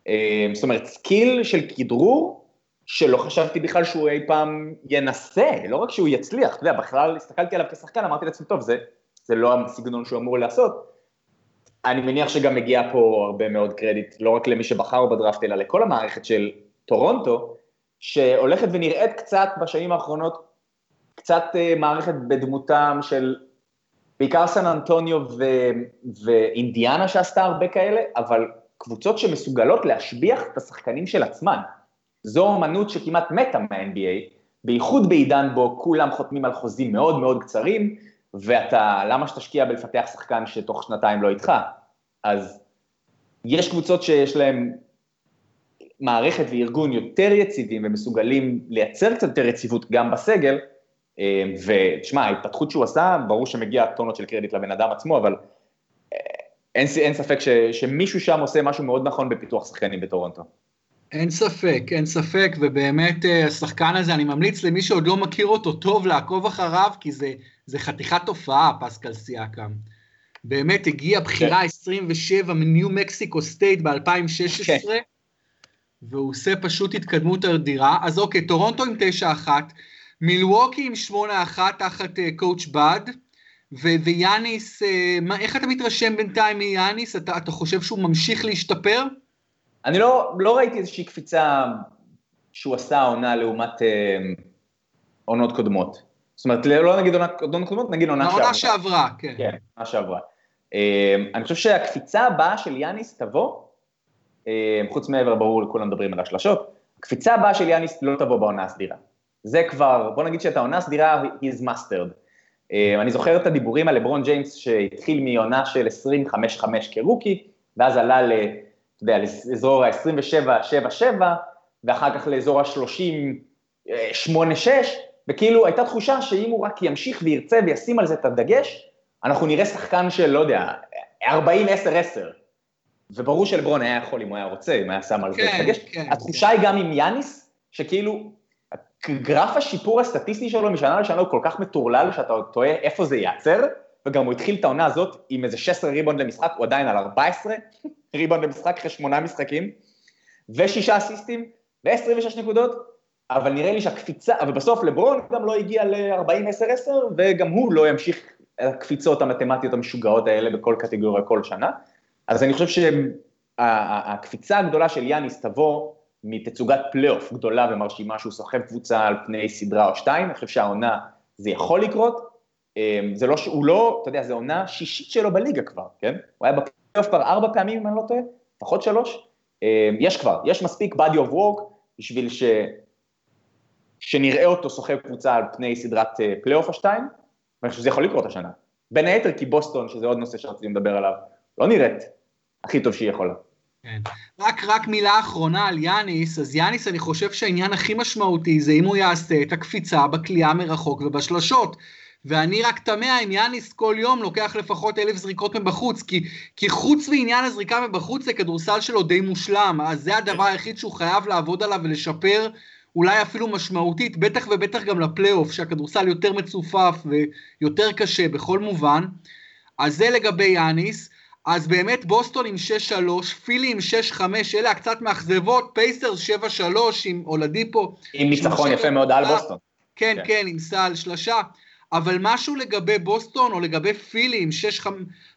אה, זאת אומרת, skill של כדרור, שלא חשבתי בכלל שהוא אי פעם ינסה, לא רק שהוא יצליח, אתה יודע, בכלל הסתכלתי עליו כשחקן, אמרתי לעצמי, טוב, זה, זה לא הסגנון שהוא אמור לעשות. אני מניח שגם מגיע פה הרבה מאוד קרדיט, לא רק למי שבחר בדראפט, אלא לכל המערכת של טורונטו, שהולכת ונראית קצת בשנים האחרונות, קצת uh, מערכת בדמותם של בעיקר סן אנטוניו ו- ואינדיאנה שעשתה הרבה כאלה, אבל קבוצות שמסוגלות להשביח את השחקנים של עצמן. זו אמנות שכמעט מתה מה-NBA, בייחוד בעידן בו כולם חותמים על חוזים מאוד מאוד קצרים, ואתה, למה שתשקיע בלפתח שחקן שתוך שנתיים לא איתך? אז יש קבוצות שיש להן מערכת וארגון יותר יציבים ומסוגלים לייצר קצת יותר יציבות גם בסגל, אה, ותשמע, ההתפתחות שהוא עשה, ברור שמגיע טונות של קרדיט לבן אדם עצמו, אבל אין, אין ספק ש, שמישהו שם עושה משהו מאוד נכון בפיתוח שחקנים בטורונטו. אין ספק, אין ספק, ובאמת אה, השחקן הזה, אני ממליץ למי שעוד לא מכיר אותו טוב לעקוב אחריו, כי זה, זה חתיכת תופעה, פסקל סיאקם. באמת הגיע בחירה 27 מניו מקסיקו סטייט ב-2016, כן. והוא עושה פשוט התקדמות אדירה. אז אוקיי, טורונטו עם 9-1, מילווקי עם 8-1 תחת coach אה, באד, ויאניס, אה, איך אתה מתרשם בינתיים מיאניס? אתה, אתה חושב שהוא ממשיך להשתפר? אני לא, לא ראיתי איזושהי קפיצה שהוא עשה עונה לעומת uh, עונות קודמות. זאת אומרת, לא נגיד עונות קודמות, נגיד עונה שעברה. העונה שעברה, כן. כן, עונה שעברה. אמ, אני חושב שהקפיצה הבאה של יאניס תבוא, אמ, חוץ מעבר, ברור, לכולם מדברים על השלשות, הקפיצה הבאה של יאניס לא תבוא בעונה הסדירה. זה כבר, בוא נגיד שאת העונה הסדירה, he's mastered. אמ, אני זוכר את הדיבורים על לברון ג'יימס שהתחיל מעונה של 25-5 כרוקי, ואז עלה ל... אתה יודע, לאזור ה-27-7-7, ואחר כך לאזור ה-30-8-6, וכאילו הייתה תחושה שאם הוא רק ימשיך וירצה וישים על זה את הדגש, אנחנו נראה שחקן של, לא יודע, 40-10-10. וברור שלברון היה יכול, אם הוא היה רוצה, אם היה שם על זה כן, דגש. כן, התחושה כן. היא גם עם יאניס, שכאילו, גרף השיפור הסטטיסטי שלו משנה לשנה הוא כל כך מטורלל שאתה תוהה איפה זה ייעצר, וגם הוא התחיל את העונה הזאת עם איזה 16 ריבונד למשחק, הוא עדיין על 14 ריבונד למשחק אחרי שמונה משחקים, ושישה אסיסטים, ו-26 נקודות, אבל נראה לי שהקפיצה, אבל בסוף לברון גם לא הגיע ל-40-10-10, וגם הוא לא ימשיך הקפיצות המתמטיות המשוגעות האלה בכל קטגוריה כל שנה. אז אני חושב שהקפיצה הגדולה של יאניס תבוא מתצוגת פלייאוף גדולה ומרשימה שהוא סוחב קבוצה על פני סדרה או שתיים, אני חושב שהעונה זה יכול לקרות, אמ, זה לא, הוא לא, אתה יודע, זו עונה שישית שלו בליגה כבר, כן? הוא היה בפלייאוף כבר ארבע פעמים, אם אני לא טועה, לפחות שלוש. אמ, יש כבר, יש מספיק body of work בשביל ש... שנראה אותו סוחב קבוצה על פני סדרת אה, פלייאוף או שתיים, ואני חושב שזה יכול לקרות השנה. בין היתר כי בוסטון, שזה עוד נושא שרציתי לדבר עליו, לא נראית הכי טוב שהיא יכולה. כן. רק, רק מילה אחרונה על יאניס, אז יאניס אני חושב שהעניין הכי משמעותי זה אם הוא יעשה את הקפיצה בקליעה מרחוק ובשלשות. ואני רק תמה אם יאניס כל יום לוקח לפחות אלף זריקות מבחוץ, כי, כי חוץ מעניין הזריקה מבחוץ, הכדורסל שלו די מושלם, אז זה הדבר היחיד שהוא חייב לעבוד עליו ולשפר, אולי אפילו משמעותית, בטח ובטח גם לפלייאוף, שהכדורסל יותר מצופף ויותר קשה בכל מובן. אז זה לגבי יאניס. אז באמת בוסטון עם 6-3, פילי עם 6-5, אלה הקצת מאכזבות, פייסרס 7-3 עם אולדיפו. עם ניצחון יפה מאוד על בוסטון. כן, כן, כן, עם סל שלשה. אבל משהו לגבי בוסטון או לגבי פילי עם 6-5,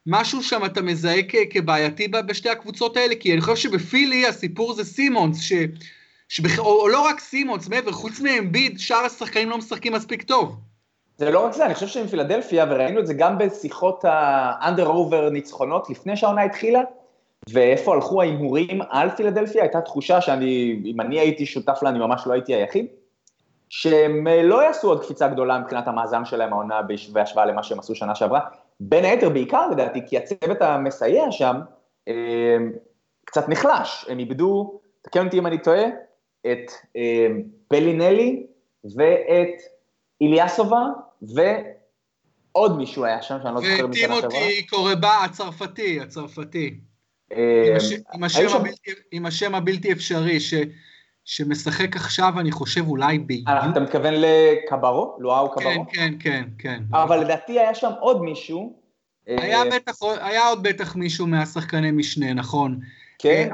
משהו שם אתה מזהה כבעייתי בשתי הקבוצות האלה, כי אני חושב שבפילי הסיפור זה סימונס, ש... שבכ... או, או לא רק סימונס, מעבר, חוץ מאמביד, שאר השחקנים לא משחקים מספיק טוב. זה לא רק זה, אני חושב שעם פילדלפיה, וראינו את זה גם בשיחות ה under over ניצחונות לפני שהעונה התחילה, ואיפה הלכו ההימורים על פילדלפיה, הייתה תחושה שאני, אם אני הייתי שותף לה, אני ממש לא הייתי היחיד, שהם אה, לא יעשו עוד קפיצה גדולה מבחינת המאזן שלהם העונה בהשוואה למה שהם עשו שנה שעברה, בין היתר בעיקר לדעתי, כי הצוות המסייע שם אה, קצת נחלש, הם איבדו, תקן אותי אם אני טועה, את אה, בלינלי ואת איליאסובה, ועוד מישהו היה שם, שאני לא זוכר משנה שעברה. וטימותי קורבה הצרפתי, הצרפתי. עם השם הבלתי אפשרי, ש... שמשחק עכשיו, אני חושב, אולי ביוני. אה, אתה מתכוון לקברו? לואו קברו? כן, כן, כן, כן. אבל לדעתי היה שם עוד מישהו. היה, בטח, היה עוד בטח מישהו מהשחקני משנה, נכון. כן,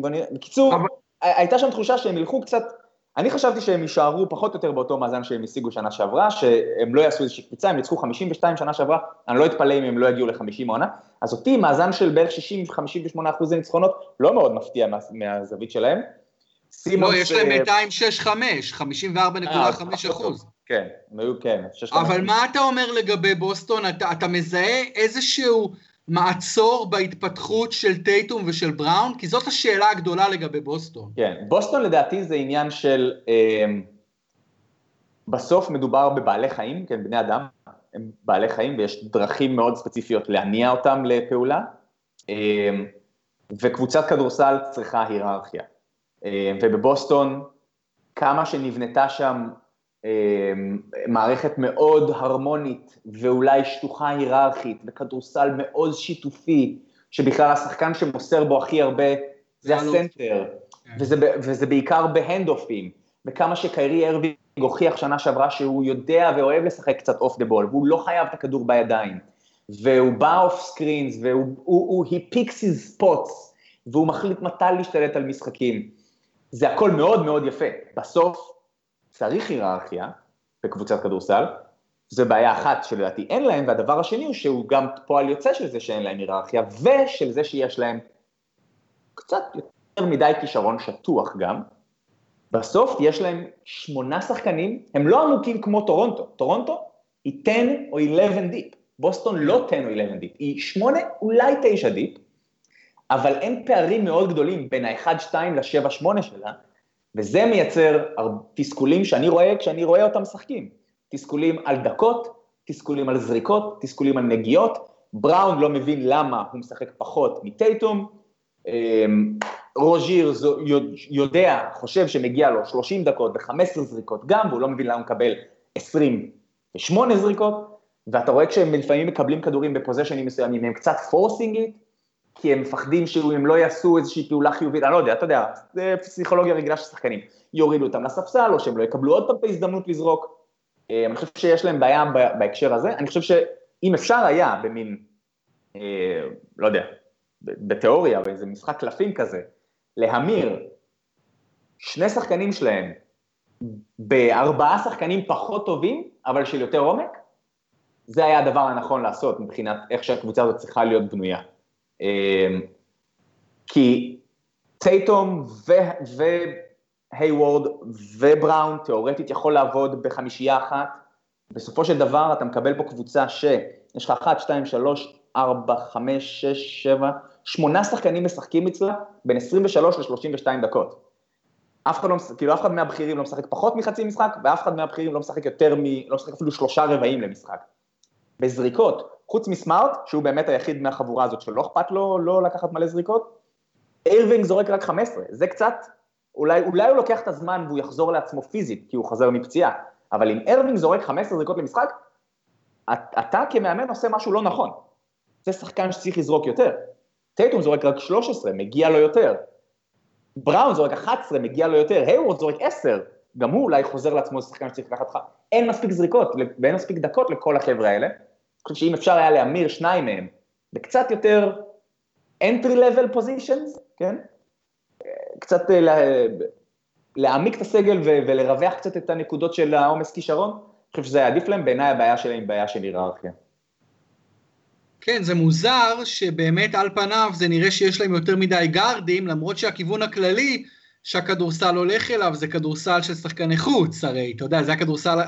בוא נראה. בקיצור, הייתה שם תחושה שהם ילכו קצת אני חשבתי שהם יישארו פחות או יותר באותו מאזן שהם השיגו שנה שעברה, שהם לא יעשו איזושהי קפיצה, הם ניצחו 52 שנה שעברה, אני לא אתפלא אם הם לא יגיעו ל-50 העונה, אז אותי מאזן של בערך 60-58 אחוזי ניצחונות לא מאוד מפתיע מה, מהזווית שלהם. לא, יש להם 265, 54.5 אחוז. כן, הם היו, כן. אבל מה אתה אומר לגבי בוסטון? אתה, אתה מזהה איזשהו מעצור בהתפתחות של טייטום ושל בראון? כי זאת השאלה הגדולה לגבי בוסטון. כן, בוסטון לדעתי זה עניין של... אה, בסוף מדובר בבעלי חיים, כן, בני אדם הם בעלי חיים ויש דרכים מאוד ספציפיות להניע אותם לפעולה, אה, וקבוצת כדורסל צריכה היררכיה. אה, ובבוסטון, כמה שנבנתה שם מערכת מאוד הרמונית ואולי שטוחה היררכית וכדורסל מאוד שיתופי, שבכלל השחקן שמוסר בו הכי הרבה זה הסנטר, כן. וזה, וזה בעיקר בהנד-אופים, וכמה שקיירי ארווינג הוכיח שנה שעברה שהוא יודע ואוהב לשחק קצת off the ball, והוא לא חייב את הכדור בידיים, והוא בא off screens, והוא הוא, הוא, he picks his spots, והוא מחליט מתי להשתלט על משחקים. זה הכל מאוד מאוד יפה. בסוף, צריך היררכיה בקבוצת כדורסל, זו בעיה אחת שלדעתי אין להם, והדבר השני הוא שהוא גם פועל יוצא של זה שאין להם היררכיה, ושל זה שיש להם קצת יותר מדי כישרון שטוח גם. בסוף יש להם שמונה שחקנים, הם לא עמוקים כמו טורונטו, טורונטו היא 10 או 11 deep, בוסטון לא 10 או 11 deep, היא 8 אולי 9 deep, אבל אין פערים מאוד גדולים בין ה-1-2 ל-7-8 שלה, וזה מייצר תסכולים שאני רואה כשאני רואה אותם משחקים. תסכולים על דקות, תסכולים על זריקות, תסכולים על נגיעות. בראון לא מבין למה הוא משחק פחות מטייטום. אמ, רוז'יר יודע, חושב שמגיע לו 30 דקות ו-15 זריקות גם, והוא לא מבין למה הוא מקבל 28 זריקות, ואתה רואה כשהם לפעמים מקבלים כדורים בפוזיישנים מסוימים, הם קצת forcing it, כי הם מפחדים שאם לא יעשו איזושהי פעולה חיובית, אני לא יודע, אתה יודע, זה פסיכולוגיה רגילה של שחקנים, יורידו אותם לספסל, או שהם לא יקבלו עוד פעם את ההזדמנות לזרוק. אה, אני חושב שיש להם בעיה בהקשר הזה, אני חושב שאם אפשר היה במין, אה, לא יודע, בתיאוריה, באיזה משחק קלפים כזה, להמיר שני שחקנים שלהם בארבעה שחקנים פחות טובים, אבל של יותר עומק, זה היה הדבר הנכון לעשות מבחינת איך שהקבוצה הזאת צריכה להיות בנויה. אמ, כי טייטום והייוורד ובראון תיאורטית יכול לעבוד בחמישייה אחת, בסופו של דבר אתה מקבל פה קבוצה שיש לך אחת, שתיים, שלוש, ארבע, חמש, שש, שבע, שמונה שחקנים משחקים אצלה בין 23 ל-32 דקות. אף אחד לא, כאילו אף אחד מהבכירים לא משחק פחות מחצי משחק, ואף אחד מהבכירים לא משחק יותר מ... לא משחק אפילו שלושה רבעים למשחק. בזריקות, חוץ מסמארט, שהוא באמת היחיד מהחבורה הזאת שלא אכפת לו לא לקחת מלא זריקות, איירווינג זורק רק 15, זה קצת, אולי, אולי הוא לוקח את הזמן והוא יחזור לעצמו פיזית, כי הוא חוזר מפציעה, אבל אם איירווינג זורק 15 זריקות למשחק, אתה כמאמן עושה משהו לא נכון. זה שחקן שצריך לזרוק יותר. טייטום זורק רק 13, מגיע לו יותר. בראון זורק 11, מגיע לו יותר. היוורד זורק 10, גם הוא אולי חוזר לעצמו שחקן שצריך לקחת לך. אין מספיק זריקות ואין מספיק דקות לכל החבר'ה האלה. חושב שאם אפשר היה להמיר שניים מהם בקצת יותר entry level positions, כן? קצת אה, לה, להעמיק את הסגל ולרווח קצת את הנקודות של העומס כישרון, אני חושב שזה היה עדיף להם, בעיניי הבעיה שלהם היא בעיה של היררכיה. כן, זה מוזר שבאמת על פניו זה נראה שיש להם יותר מדי גארדים, למרות שהכיוון הכללי שהכדורסל הולך אליו זה כדורסל של שחקני חוץ, הרי, אתה יודע, זה הכדורסל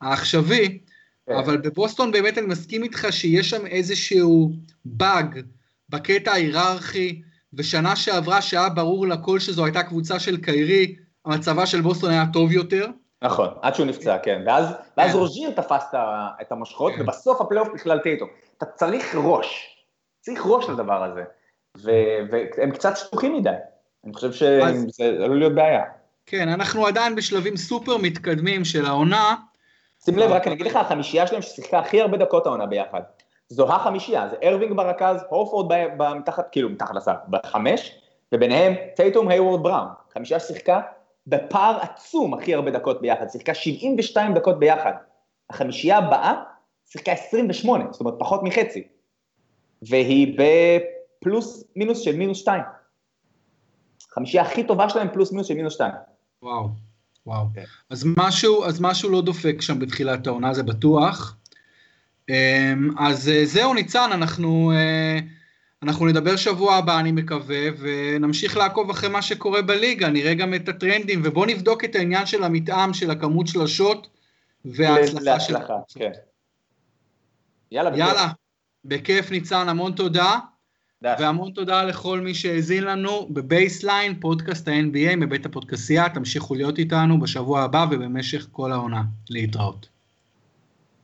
העכשווי. אבל בבוסטון באמת אני מסכים איתך שיש שם איזשהו באג בקטע ההיררכי, ושנה שעברה שהיה ברור לכל שזו הייתה קבוצה של קיירי, המצב של בוסטון היה טוב יותר. נכון, עד שהוא נפצע, כן. ואז, כן. ואז רוז'יר תפס את המושכות, כן. ובסוף הפלייאוף בכלל טייטום. אתה צריך ראש, צריך ראש לדבר הזה. והם קצת שטוחים מדי. אני חושב שזה עלול להיות בעיה. כן, אנחנו עדיין בשלבים סופר מתקדמים של העונה, שים לב, רק אני אגיד לך, החמישייה שלהם ששיחקה הכי הרבה דקות העונה ביחד. זו החמישייה, זה ארווינג ברכז, הורפורד מתחת, כאילו מתחת לסל, בחמש, וביניהם טייטום, היוורד, בראון. חמישייה ששיחקה בפער עצום הכי הרבה דקות ביחד, שיחקה 72 דקות ביחד. החמישייה הבאה שיחקה 28, זאת אומרת פחות מחצי. והיא בפלוס מינוס של מינוס 2. החמישייה הכי טובה שלהם פלוס מינוס של מינוס 2. וואו. וואו. Okay. כן. אז, משהו, אז משהו לא דופק שם בתחילת העונה, זה בטוח. אמ, אז אה, זהו, ניצן, אנחנו, אה, אנחנו נדבר שבוע הבא, אני מקווה, ונמשיך לעקוב אחרי מה שקורה בליגה, נראה גם את הטרנדים, ובואו נבדוק את העניין של המתאם, של הכמות שלשות, וההצלחה של... כן. יאללה, בכיף. יאללה, בכיף ניצן, המון תודה. והמון תודה לכל מי שהאזין לנו בבייסליין, פודקאסט ה-NBA מבית הפודקסייה, תמשיכו להיות איתנו בשבוע הבא ובמשך כל העונה. להתראות.